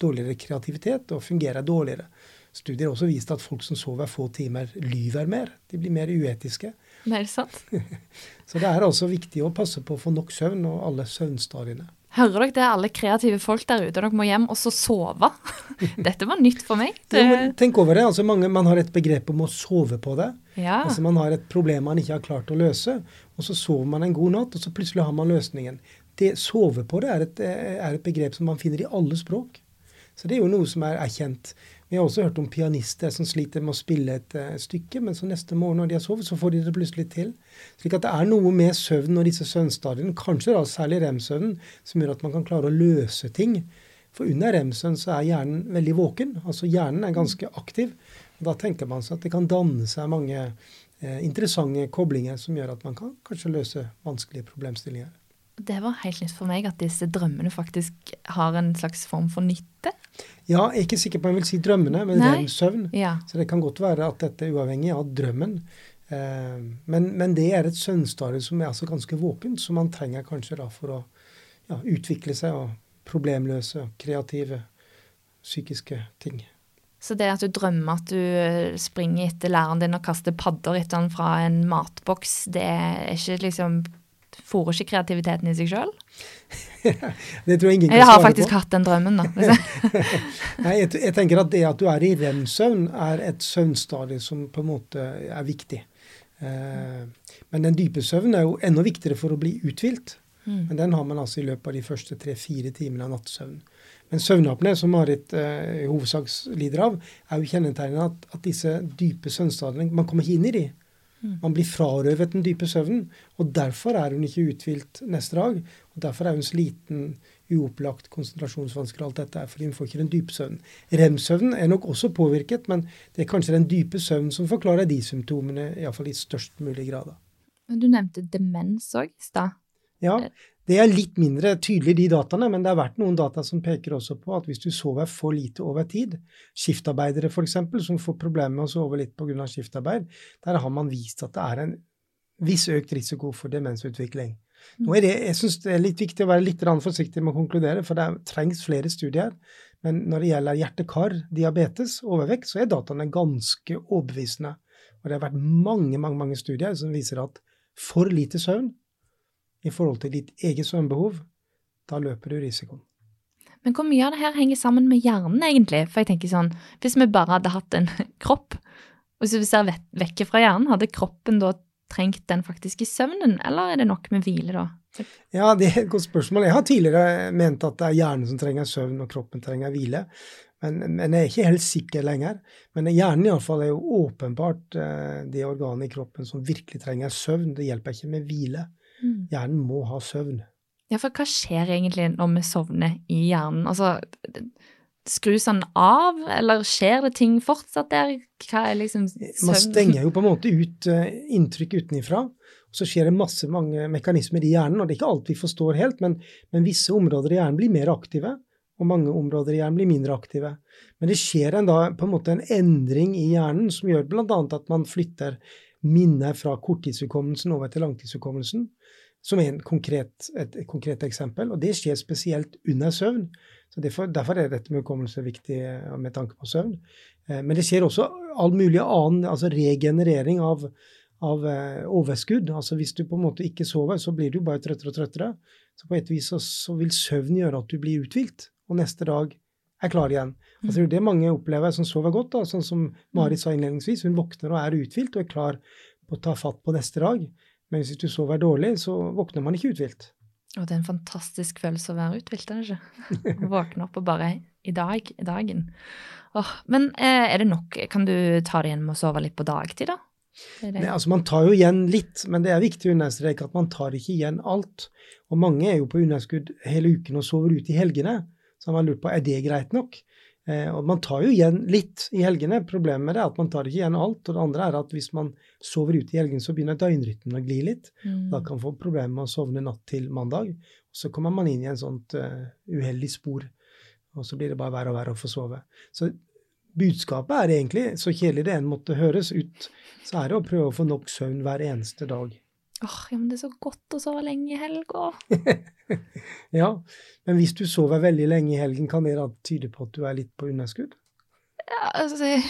Speaker 4: dårligere kreativitet og fungerer dårligere. Studier har også vist at folk som sover få timer, lyver mer. De blir mer uetiske.
Speaker 2: Det er sant. [LAUGHS]
Speaker 4: Så det er også viktig å passe på å få nok søvn og alle søvnstadiene.
Speaker 2: Hører dere det, alle kreative folk der ute? Dere må hjem og så sove. [LAUGHS] Dette var nytt for meg.
Speaker 4: Det... Ja, tenk over det. altså mange, Man har et begrep om å sove på det.
Speaker 2: Ja.
Speaker 4: Altså Man har et problem man ikke har klart å løse, og så sover man en god natt, og så plutselig har man løsningen. Det Sove på det er et, er et begrep som man finner i alle språk. Så det er jo noe som er erkjent. Vi har også hørt om pianister som sliter med å spille et uh, stykke, men så neste morgen når de har sovet, så får de det plutselig til. Slik at det er noe med søvn og disse søvnstadiene, kanskje da særlig rem-søvnen, som gjør at man kan klare å løse ting. For under rem-søvn så er hjernen veldig våken. Altså hjernen er ganske aktiv. Da tenker man seg at det kan danne seg mange eh, interessante koblinger som gjør at man kan kanskje løse vanskelige problemstillinger.
Speaker 2: Det var helt nytt for meg at disse drømmene faktisk har en slags form for nytte.
Speaker 4: Ja, jeg er ikke sikker på om jeg vil si drømmene, men rem-søvn.
Speaker 2: Ja.
Speaker 4: Så det kan godt være at dette er uavhengig av drømmen. Eh, men, men, det er et søvnstadie som er altså ganske våpent, som man trenger kanskje da for å ja, utvikle seg og problemløse kreative psykiske ting.
Speaker 2: Så det at du drømmer at du springer etter læreren din og kaster padder etter han fra en matboks, det er ikke liksom Fòrer ikke kreativiteten i seg sjøl? [LAUGHS]
Speaker 4: det tror jeg ingen kan svare på.
Speaker 2: Jeg har faktisk hatt den drømmen, da. [LAUGHS]
Speaker 4: Nei, jeg, jeg, tenker at det at du er i rem-søvn, er et søvnstadie som på en måte er viktig. Eh, men den dype søvnen er jo enda viktigere for å bli uthvilt. Mm. Men den har man altså i løpet av de første tre-fire timene av nattsøvn. Men søvnapene, som Marit eh, i hovedsak lider av, er jo kjennetegnet at, at disse dype søvnstadiene Man kommer ikke inn i de. Mm. Man blir frarøvet den dype søvnen, og derfor er hun ikke uthvilt neste dag. og Derfor er hun sliten, uopplagt, konsentrasjonsvansker og alt dette, fordi hun får ikke den dype søvnen. Rem-søvnen er nok også påvirket, men det er kanskje den dype søvnen som forklarer de symptomene, iallfall i størst mulig grad.
Speaker 2: Du nevnte demens òg i stad.
Speaker 4: Ja, det er litt mindre tydelig, de dataene, men det har vært noen data som peker også på at hvis du sover for lite over tid, skiftarbeidere f.eks., som får problemer med å sove litt pga. skiftarbeid, der har man vist at det er en viss økt risiko for demensutvikling. Nå er det, jeg syns det er litt viktig å være litt forsiktig med å konkludere, for det trengs flere studier. Men når det gjelder hjerte-kar, diabetes, overvekt, så er dataene ganske overbevisende. Og det har vært mange, mange, mange studier som viser at for lite søvn i forhold til ditt eget søvnbehov, da løper du risikoen.
Speaker 2: Men hvor mye av det her henger sammen med hjernen, egentlig? For jeg tenker sånn, Hvis vi bare hadde hatt en [LAUGHS] kropp, og hvis vi ser vekk fra hjernen, hadde kroppen da trengt den faktiske søvnen, eller er det nok med hvile da?
Speaker 4: Ja, det er et godt spørsmål. Jeg har tidligere ment at det er hjernen som trenger søvn, og kroppen trenger hvile. Men, men jeg er ikke helt sikker lenger. Men hjernen iallfall er jo åpenbart eh, det organet i kroppen som virkelig trenger søvn. Det hjelper ikke med hvile. Hjernen må ha søvn.
Speaker 2: Ja, for hva skjer egentlig når vi sovner i hjernen? Altså, skrus den av, eller skjer det ting fortsatt der? Hva er liksom søvn?
Speaker 4: Man stenger jo på en måte ut uh, inntrykk utenifra. Og så skjer det masse mange mekanismer i hjernen, og det er ikke alt vi forstår helt, men, men visse områder i hjernen blir mer aktive. og mange områder i hjernen blir mindre aktive. Men det skjer en, da, på en måte en endring i hjernen som gjør bl.a. at man flytter minner fra korttidshukommelsen over til langtidshukommelsen, som er konkret, et, et, konkret eksempel. Og det skjer spesielt under søvn. Så derfor, derfor er dette med hukommelse viktig eh, med tanke på søvn. Eh, men det skjer også all mulig annen altså regenerering av, av eh, overskudd. Altså hvis du på en måte ikke sover, så blir du bare trøttere og trøttere. Så på et vis så, så vil søvn gjøre at du blir uthvilt, og neste dag er klar igjen. Altså, det er det mange opplever som sover godt, da, sånn som Marit sa innledningsvis. Hun våkner og er uthvilt og er klar på å ta fatt på neste dag. Men hvis du sover dårlig, så våkner man ikke uthvilt.
Speaker 2: Og det er en fantastisk følelse å være uthvilt, er det ikke? Å våkne opp og bare i dag, i dagen. Åh, men eh, er det nok? Kan du ta det igjen med å sove litt på dagtid, da?
Speaker 4: Nei, altså Man tar jo igjen litt, men det er viktig å understreke at man tar ikke igjen alt. Og mange er jo på underskudd hele uken og sover ute i helgene. Så har man lurt på er det greit nok. Eh, og man tar jo igjen litt i helgene. Problemet med det er at man tar ikke igjen alt. Og det andre er at hvis man sover ute i helgene, så begynner døgnrytmen å gli litt. Mm. Da kan man få problemer med å sovne natt til mandag. Og så kommer man inn i en sånt uh, uheldig spor. Og så blir det bare verre og verre å få sove. Så budskapet er egentlig, så kjedelig det enn måtte høres ut, så er det å prøve å få nok søvn hver eneste dag.
Speaker 2: Åh, ja, men det er så godt å sove lenge i helga. [LAUGHS]
Speaker 4: ja, men hvis du sover veldig lenge i helgen, kan det da tyde på at du er litt på underskudd?
Speaker 2: Ja, altså, jeg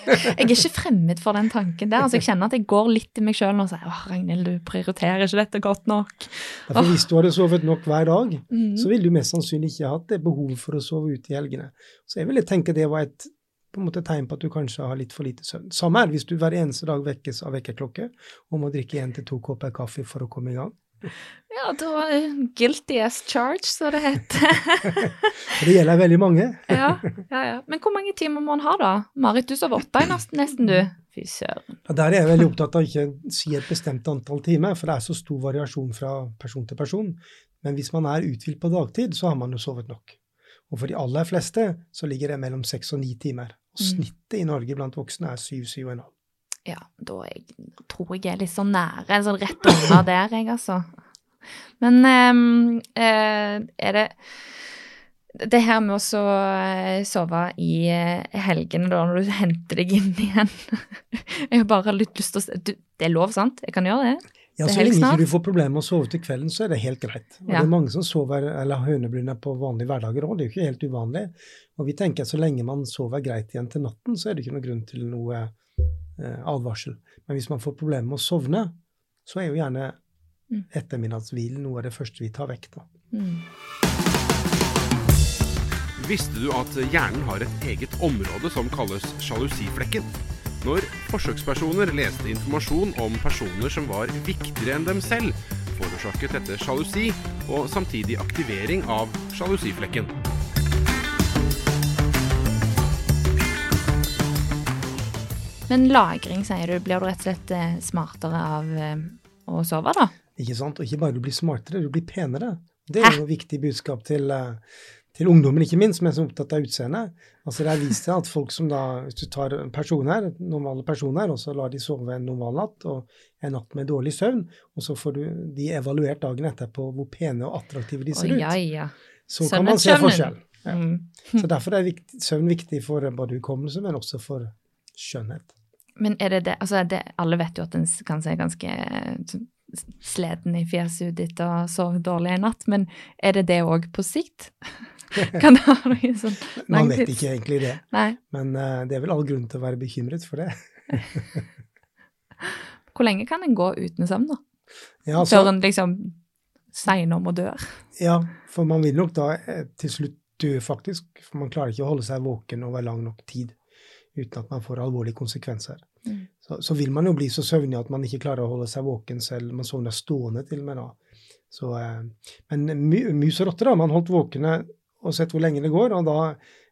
Speaker 2: [LAUGHS] er ikke fremmed for den tanken der. Altså, jeg kjenner at jeg går litt i meg sjøl og sier åh, Ragnhild, du prioriterer ikke dette godt nok.
Speaker 4: Ja, for Hvis du hadde sovet nok hver dag, mm. så ville du mest sannsynlig ikke hatt det behovet for å sove ute i helgene. Så jeg ville tenke det var et på en måte tegn på at du kanskje har litt for lite søvn. Samme er det hvis du hver eneste dag vekkes av vekkerklokke og må drikke én til to kopper kaffe for å komme i gang.
Speaker 2: Ja, da er guilty as charge, som det heter. [LAUGHS]
Speaker 4: det gjelder veldig mange. [LAUGHS]
Speaker 2: ja, ja, ja. Men hvor mange timer må man ha, da? Marit, du sov åtte nesten, nesten, du. Fy søren.
Speaker 4: Ja, der er jeg veldig opptatt av å ikke si et bestemt antall timer, for det er så stor variasjon fra person til person. Men hvis man er uthvilt på dagtid, så har man jo sovet nok. Og for de aller fleste så ligger det mellom seks og ni timer. Og mm. snittet i Norge blant voksne er 7-7,5.
Speaker 2: Ja, da jeg, tror jeg er litt sånn nære, sånn rett under [CLEARS THROAT] der, jeg, altså. Men um, er det det her med å eh, sove i eh, helgene da, når du [LAUGHS] henter deg inn igjen Jeg har bare litt lyst til å Det er lov, sant? Jeg kan gjøre det?
Speaker 4: Ja, Så lenge ikke du får problemer med å sove til kvelden, så er det helt greit. Og ja. Det er mange som sover eller har høneblunder på vanlige hverdager òg, det er jo ikke helt uvanlig. Og vi tenker at så lenge man sover greit igjen til natten, så er det ikke noen grunn til noe eh, advarsel. Men hvis man får problemer med å sovne, så er jo gjerne mm. ettermiddagshvilen noe av det første vi tar vekk. da. Mm.
Speaker 1: Visste du at hjernen har et eget område som kalles sjalusiflekken? Når forsøkspersoner leste informasjon om personer som var viktigere enn dem selv, forårsaket dette sjalusi og samtidig aktivering av sjalusiflekken.
Speaker 2: Men lagring, sier du. Blir du rett og slett eh, smartere av eh, å sove, da?
Speaker 4: Ikke sant. Og ikke bare du blir smartere, du blir penere. Det er jo et viktig budskap til, eh, til ungdommen, ikke minst, som er så opptatt av utseendet. Altså det er vist seg at folk som da, Hvis du tar personer, normale personer, og så lar de sove en normal natt og en natt med dårlig søvn, og så får du de evaluert dagen etterpå hvor pene og attraktive de ser
Speaker 2: ut, ja, ja.
Speaker 4: så kan man se forskjell. Ja. Mm. Så derfor er viktig, søvn viktig for både hukommelse, men også for skjønnhet.
Speaker 2: Men er det det Altså, det, alle vet jo at en kan se ganske sliten i fjeset ditt og sove dårlig en natt, men er det det òg på sikt? [LAUGHS] kan det ha noe sånn
Speaker 4: Man vet ikke egentlig det,
Speaker 2: Nei.
Speaker 4: men uh, det er vel all grunn til å være bekymret for det. [LAUGHS]
Speaker 2: Hvor lenge kan en gå uten søvn, da?
Speaker 4: Ja, altså,
Speaker 2: Før en liksom segner om å dø?
Speaker 4: Ja, for man vil nok da eh, til slutt dø, faktisk. For man klarer ikke å holde seg våken over lang nok tid uten at man får alvorlige konsekvenser. Mm. Så, så, vil man jo bli så søvnig at man ikke klarer å holde seg våken selv. Man sovner stående til og med da. Så, eh, men mus og rotter, da. Man holdt våkne og sett hvor lenge det går, og da,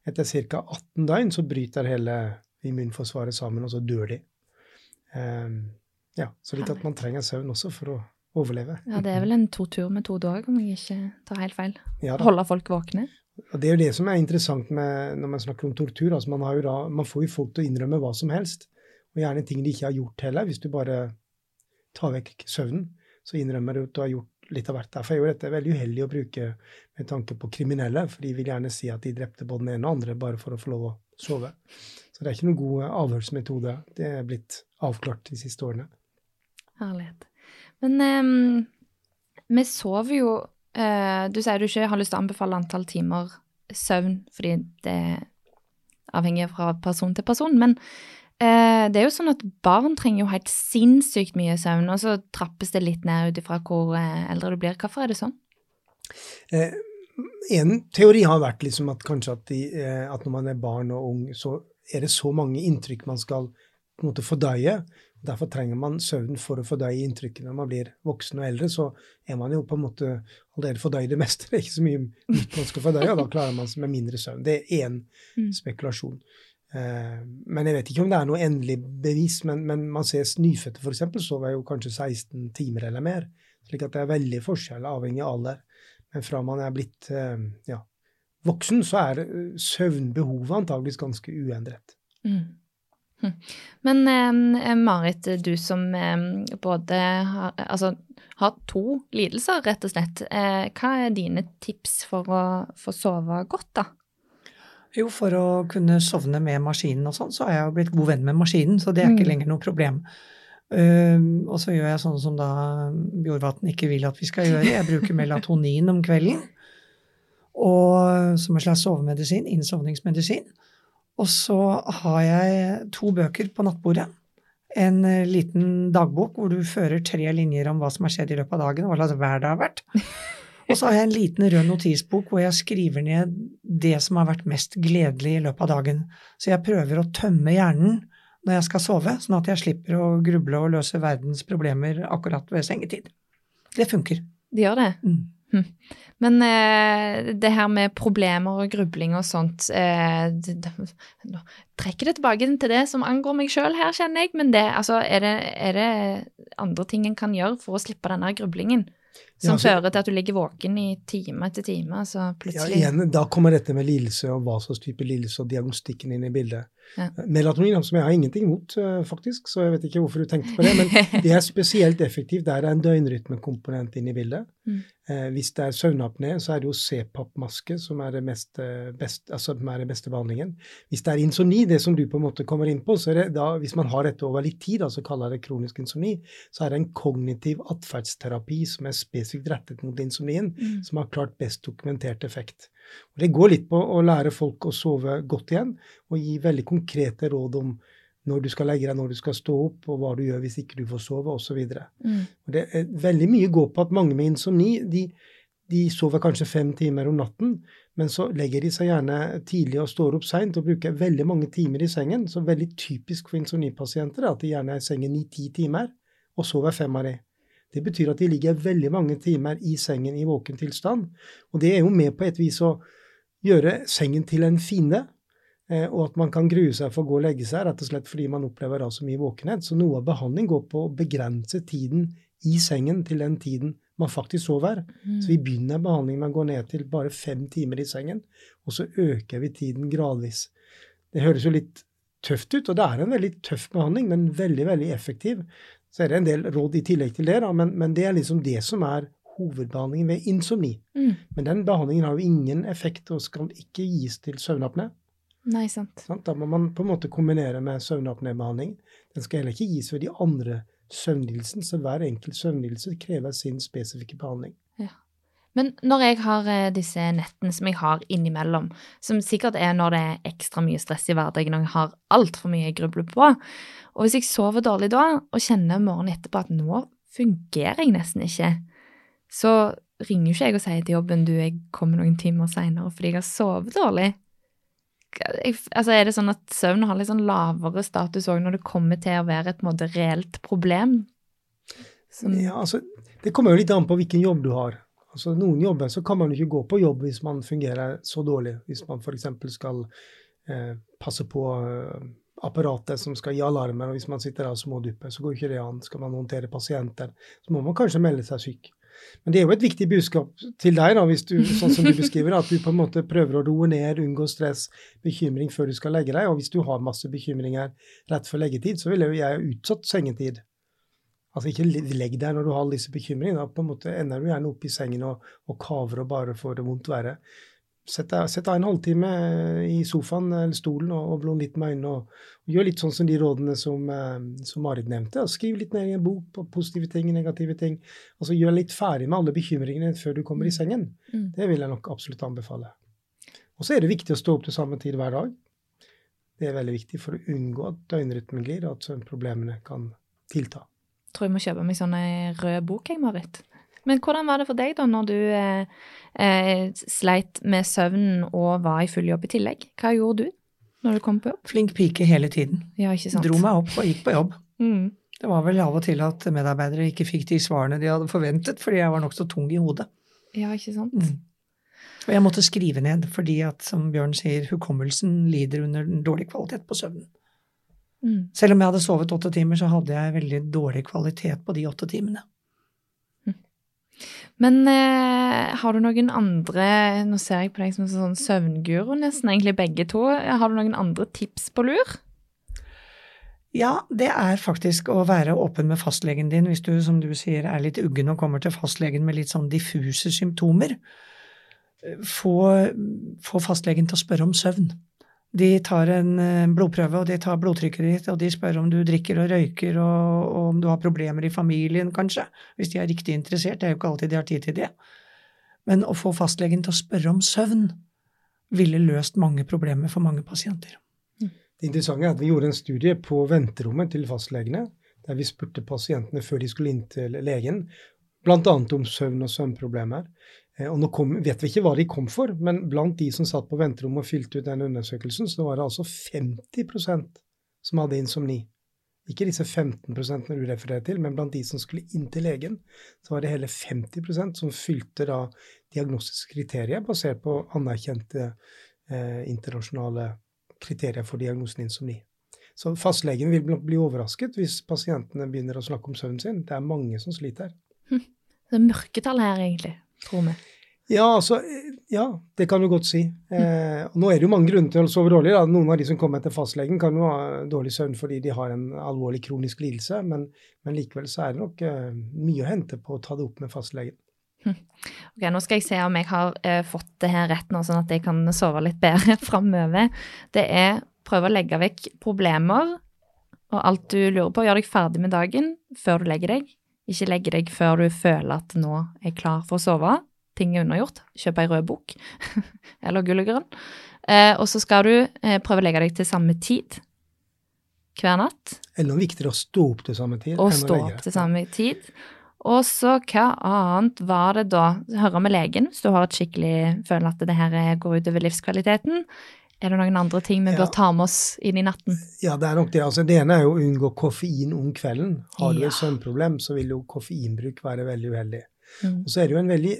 Speaker 4: etter ca. 18 døgn, så bryter hele immunforsvaret sammen, og så dør de. Um, ja, så litt at man trenger søvn også for å overleve.
Speaker 2: Ja, det er vel en torturmetode òg, om jeg ikke tar helt feil. Ja, Holde folk våkne.
Speaker 4: Og Det er jo det som er interessant med, når man snakker om tortur. altså man, da, man, får jo folk til å innrømme hva som helst, og gjerne ting de ikke har gjort heller. Hvis du bare tar vekk søvnen, så innrømmer du at du har gjort litt av hvert. Derfor er jo dette veldig uheldig å bruke med tanke på kriminelle, for de vil gjerne si at de drepte både den ene og andre bare for å få lov å sove. Så det er ikke noen god avhørsmetode. Det er blitt avklart de siste årene.
Speaker 2: Herlighet. Men um, vi sover jo uh, Du sier du ikke har lyst til å anbefale antall timer søvn fordi det avhenger fra person til person, men det er jo sånn at barn trenger jo helt sinnssykt mye søvn, og så trappes det litt ned ut ifra hvor uh, eldre du blir. Hvorfor er det sånn?
Speaker 4: en teori har vært liksom at kanskje at, de, at når man er barn og ung, så er det så mange inntrykk man skal på en måte fordøye. Derfor trenger man søvn for å fordøye inntrykkene. Når man blir voksen og eldre, så er man jo på en måte allerede fordøyd det [LAUGHS] meste. Det er ikke så mye man skal fordøye, og da klarer man seg med mindre søvn. Det er én mm. spekulasjon. Eh, men jeg vet ikke om det er noe endelig bevis. Men, men man ser nyfødte f.eks. sover jo kanskje 16 timer eller mer. slik at det er veldig forskjell avhengig av alder. Men fra man er blitt eh, ja, voksen, så er søvnbehovet antageligvis ganske uendret. Mm.
Speaker 2: Hm. Men eh, Marit, du som eh, både har, altså, har to lidelser, rett og slett. Eh, hva er dine tips for å få sove godt, da?
Speaker 3: Jo, for å kunne sovne med maskinen og sånn, så er jeg jo blitt god venn med maskinen, så det er ikke mm. lenger noe problem. Uh, og så gjør jeg sånn som da Bjorvatn ikke vil at vi skal gjøre. Jeg bruker melatonin om kvelden og, som en slags sovemedisin, innsovningsmedisin. Og så har jeg to bøker på nattbordet. En eh, liten dagbok hvor du fører tre linjer om hva som har skjedd i løpet av dagen, og hva slags vær det har vært. Og så har jeg en liten rød notisbok hvor jeg skriver ned det som har vært mest gledelig i løpet av dagen. Så jeg prøver å tømme hjernen når jeg skal sove, sånn at jeg slipper å gruble og løse verdens problemer akkurat ved sengetid. Det funker.
Speaker 2: Det gjør det? Mm. Hm. Men eh, det her med problemer og grubling og sånt eh, det, det, Trekker det tilbake til det som angår meg sjøl her, kjenner jeg. Men det, altså, er, det, er, det, andre ting en kan gjøre for å slippe denne grublingen? Som ja, så, fører til at du ligger våken i time etter time. så plutselig...
Speaker 4: Ja, igjen, Da kommer dette med lidelse og hva slags type lidelse og diagnostikken inn i bildet. Ja. Melatonin, som jeg har ingenting imot, eh, faktisk, så jeg vet ikke hvorfor du tenkte på det. Men [LAUGHS] det er spesielt effektivt der det er en døgnrytmekomponent inne i bildet. Mm. Eh, hvis det er søvnapné, så er det jo CPAP-maske som er det, meste, best, altså, er det beste behandlingen. Hvis det er insomni, det som du på en måte kommer inn på, så er det da, hvis man har dette over litt tid, altså kaller det kronisk insomni, så er det en kognitiv atferdsterapi som er spesifikt rettet mot insomnien, mm. som har klart best dokumentert effekt. Og Det går litt på å lære folk å sove godt igjen, og gi veldig konkrete råd om når du skal legge deg, når du skal stå opp, og hva du gjør hvis ikke du får sove, osv. Mm. Og det er veldig mye går på at mange med insomni de, de, sover kanskje fem timer om natten, men så legger de seg gjerne tidlig og står opp seint og bruker veldig mange timer i sengen. Så veldig typisk for insomnipasienter er at de gjerne er i sengen i ti timer og sover fem av de. Det betyr at de ligger veldig mange timer i sengen i våken tilstand. Og det er jo med på et vis å gjøre sengen til en fiende. Eh, og at man kan grue seg for å gå og legge seg, rett og slett fordi man opplever da så mye våkenhet. Så noe av behandling går på å begrense tiden i sengen til den tiden man faktisk sover. Mm. Så vi begynner behandlingen med å gå ned til bare fem timer i sengen, og så øker vi tiden gradvis. Det høres jo litt tøft ut, og det er en veldig tøff behandling, men veldig, veldig effektiv. Så er det en del råd i tillegg til det, da, men, men det er liksom det som er hovedbehandlingen ved insomni. Mm. Men den behandlingen har jo ingen effekt og skal ikke gis til søvnapné.
Speaker 2: Nei, sant.
Speaker 4: Da må man på en måte kombinere med søvnapnébehandling. Den skal heller ikke gis ved de andre søvnlidelsene, så hver enkelt søvnlidelse krever sin spesifikke behandling. Ja.
Speaker 2: Men når jeg har eh, disse nettene som jeg har innimellom, som sikkert er når det er ekstra mye stress i hverdagen og jeg har altfor mye jeg grubler på, og hvis jeg sover dårlig da og kjenner morgenen etterpå at nå fungerer jeg nesten ikke, så ringer jo ikke jeg og sier til jobben du, jeg kommer noen timer seinere fordi jeg har sovet dårlig. Jeg, altså Er det sånn at søvn har litt sånn lavere status òg når det kommer til å være et måte, reelt problem?
Speaker 4: Som... Ja, altså, det kommer jo litt an på hvilken jobb du har. Altså, noen jobber så kan man jo ikke gå på jobb hvis man fungerer så dårlig. Hvis man f.eks. skal eh, passe på eh, apparatet som skal gi alarmer, og hvis man sitter der og smådupper, så går ikke det an. Skal man håndtere pasienter, så må man kanskje melde seg syk. Men det er jo et viktig budskap til deg, da, hvis du, sånn som du beskriver, at du på en måte prøver å roe ned, unngå stress, bekymring før du skal legge deg. Og hvis du har masse bekymringer rett før leggetid, så ville jeg utsatt sengetid. Altså ikke legg deg når du har disse bekymringene. Da på en måte ender du gjerne opp i sengen og, og kaver og bare får det vondt verre. Sett deg, sett deg en halvtime i sofaen eller stolen og, og blå litt med øynene. Og, og gjør litt sånn som de rådene som, eh, som Marit nevnte. og Skriv litt ned i en bok på positive ting, negative ting. Altså Gjør litt ferdig med alle bekymringene før du kommer i sengen.
Speaker 2: Mm.
Speaker 4: Det vil jeg nok absolutt anbefale. Og så er det viktig å stå opp til samme tid hver dag. Det er veldig viktig for å unngå at døgnrytmen glir, og at søvnproblemene kan tilta.
Speaker 2: Tror jeg må kjøpe meg sånn ei rød bok, jeg, Marit. Men hvordan var det for deg da, når du eh, eh, sleit med søvnen og var i full jobb i tillegg? Hva gjorde du når du kom på jobb?
Speaker 3: Flink pike hele tiden.
Speaker 2: Ja, ikke sant?
Speaker 3: Dro meg opp og gikk på jobb.
Speaker 2: Mm.
Speaker 3: Det var vel av og til at medarbeidere ikke fikk de svarene de hadde forventet, fordi jeg var nokså tung i hodet.
Speaker 2: Ja, ikke sant?
Speaker 3: Mm. Og jeg måtte skrive ned, fordi at, som Bjørn sier, hukommelsen lider under dårlig kvalitet på søvnen.
Speaker 2: Mm.
Speaker 3: Selv om jeg hadde sovet åtte timer, så hadde jeg veldig dårlig kvalitet på de åtte timene.
Speaker 2: Men eh, har du noen andre Nå ser jeg på deg som en sånn søvnguru, nesten egentlig begge to. Har du noen andre tips på lur?
Speaker 3: Ja, det er faktisk å være åpen med fastlegen din hvis du, som du sier, er litt uggen og kommer til fastlegen med litt sånn diffuse symptomer. Få, få fastlegen til å spørre om søvn. De tar en eh, blodprøve, og de tar blodtrykket ditt, og de spør om du drikker og røyker, og, og om du har problemer i familien, kanskje, hvis de er riktig interessert. Det er jo ikke alltid de har tid til det. Men å få fastlegen til å spørre om søvn ville løst mange problemer for mange pasienter.
Speaker 4: Det interessante er at vi gjorde en studie på venterommet til fastlegene, der vi spurte pasientene før de skulle inn til legen, bl.a. om søvn og søvnproblemer. Eh, Og nå kom, vet vi ikke hva de kom for, men blant de som satt på venterommet og fylte ut den undersøkelsen, så var det altså 50% som hadde insomni. Ikke disse 15% du refererer til, men blant de som skulle inn til legen, så var det hele 50% som fylte da diagnostiske kriterier basert på anerkjente eh, internasjonale kriterier for diagnosen insomni. Så fastlegen vil bli- overrasket hvis pasientene begynner å snakke om søvnen sin. Det er mange som sliter.
Speaker 2: Det er mørketall her, egentlig, tror vi.
Speaker 4: Ja, altså, eh, ja, det kan du godt si. Eh, nå er det jo mange grunner til å sove dårlig. Da. Noen av de som kommer til fastlegen, kan jo ha dårlig søvn fordi de har en alvorlig kronisk lidelse, men, men likevel så er det nok eh, mye å hente på å ta det opp med fastlegen. [LAUGHS]
Speaker 2: Ok, Nå skal jeg se om jeg har eh, fått det her rett nå, sånn at jeg kan sove litt bedre [LAUGHS] framover. Det er prøve å legge vekk problemer og alt du lurer på. Gjør deg ferdig med dagen før du legger deg. Ikke legge deg før du føler at nå er klar for å sove. Ting er unnagjort. Kjøp ei rød bok. [LAUGHS] Eller gull og grønn. Eh, og så skal du eh, prøve å legge deg til samme tid hver natt.
Speaker 4: Eller noe viktigere å stå opp til samme tid.
Speaker 2: Og
Speaker 4: å
Speaker 2: stå opp til samme tid. Og så hva annet var det da? Høre med legen hvis du har et skikkelig føler at det her går utover livskvaliteten. Er det noen andre ting vi
Speaker 4: Ja.
Speaker 2: bør ta med oss inn i natten?
Speaker 4: Ja, det er nok det. Altså, det ene er jo å unngå koffein om kvelden. Har du
Speaker 2: Ja.
Speaker 4: et søvnproblem, så vil jo koffeinbruk være veldig uheldig.
Speaker 2: Mm.
Speaker 4: Og så er det jo en veldig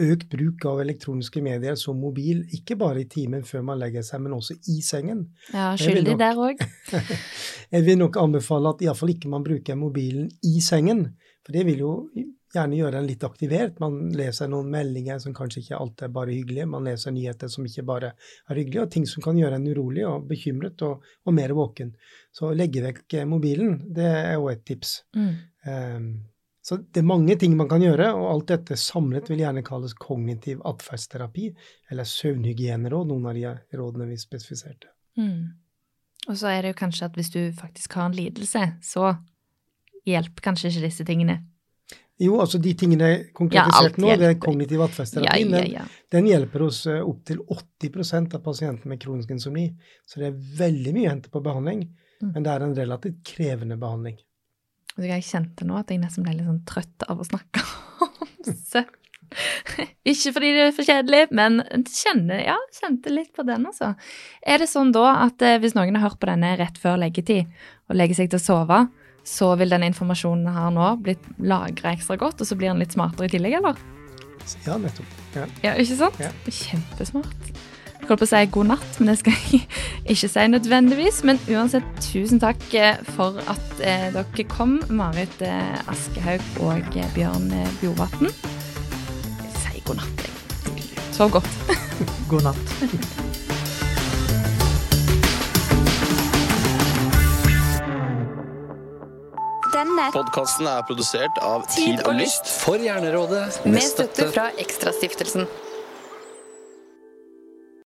Speaker 4: økt bruk av elektroniske medier som mobil, ikke bare i timen før man legger seg, men også i sengen.
Speaker 2: Ja, skyldig
Speaker 4: nok-
Speaker 2: der òg. [LAUGHS]
Speaker 4: Jeg vil nok anbefale at iallfall ikke man bruker mobilen i sengen, for det vil jo gjerne gjøre en litt aktivert. Man leser noen meldinger som kanskje ikke alltid er bare hyggelige, man leser nyheter som ikke bare er hyggelige, og ting som kan gjøre en urolig og bekymret og, og mer våken. Så legge vekk eh, mobilen, det er jo et tips.
Speaker 2: Mm.
Speaker 4: Um, så det er mange ting man kan gjøre, og alt dette samlet vil gjerne kalles kognitiv atferdsterapi, eller søvnhygieneråd, noen av de rådene vi spesifiserte.
Speaker 2: Mm. Og så er det jo kanskje at hvis du faktisk har en lidelse, så hjelper kanskje ikke disse tingene.
Speaker 4: Jo, altså de tingene jeg
Speaker 2: Ja,
Speaker 4: konkretisert nå, det er kognitiv
Speaker 2: Ja,
Speaker 4: atferdsterapi.
Speaker 2: ja,
Speaker 4: Den,
Speaker 2: ja.
Speaker 4: den hjelper hos uh, opptil 80% av pasienter med kronisk insomni. Så det er veldig mye å hente på behandling,
Speaker 2: Mm.
Speaker 4: men det er en relativt krevende behandling.
Speaker 2: Jeg kjente nå at jeg nesten ble litt sånn trøtt av å snakke om [LAUGHS] søvn. Ikke fordi det er for kjedelig, men kjenne, ja, kjente litt på den, altså. Er det sånn da at eh, hvis noen har hørt på denne rett før leggetid og legger seg til å sove, så vil denne informasjonen her nå bli lagra ekstra godt, og så blir den litt smartere i tillegg, eller?
Speaker 4: Ja, nettopp. Ja.
Speaker 2: Ja, ikke sant?
Speaker 4: Ja.
Speaker 2: Kjempesmart. Jeg holdt på å si god natt, men det skal jeg [LAUGHS] ikke si nødvendigvis. Men uansett, tusen takk eh, for at eh, dere kom, Marit eh, Askehaug og Bjørn Bjorvatn. Jeg sier god natt, jeg. Sov godt. [LAUGHS]
Speaker 3: God natt.
Speaker 5: Venner.
Speaker 6: Podkasten er produsert av
Speaker 5: Tid og Lyst.
Speaker 6: for Hjernerådet.
Speaker 5: Med støtte fra Ekstrastiftelsen.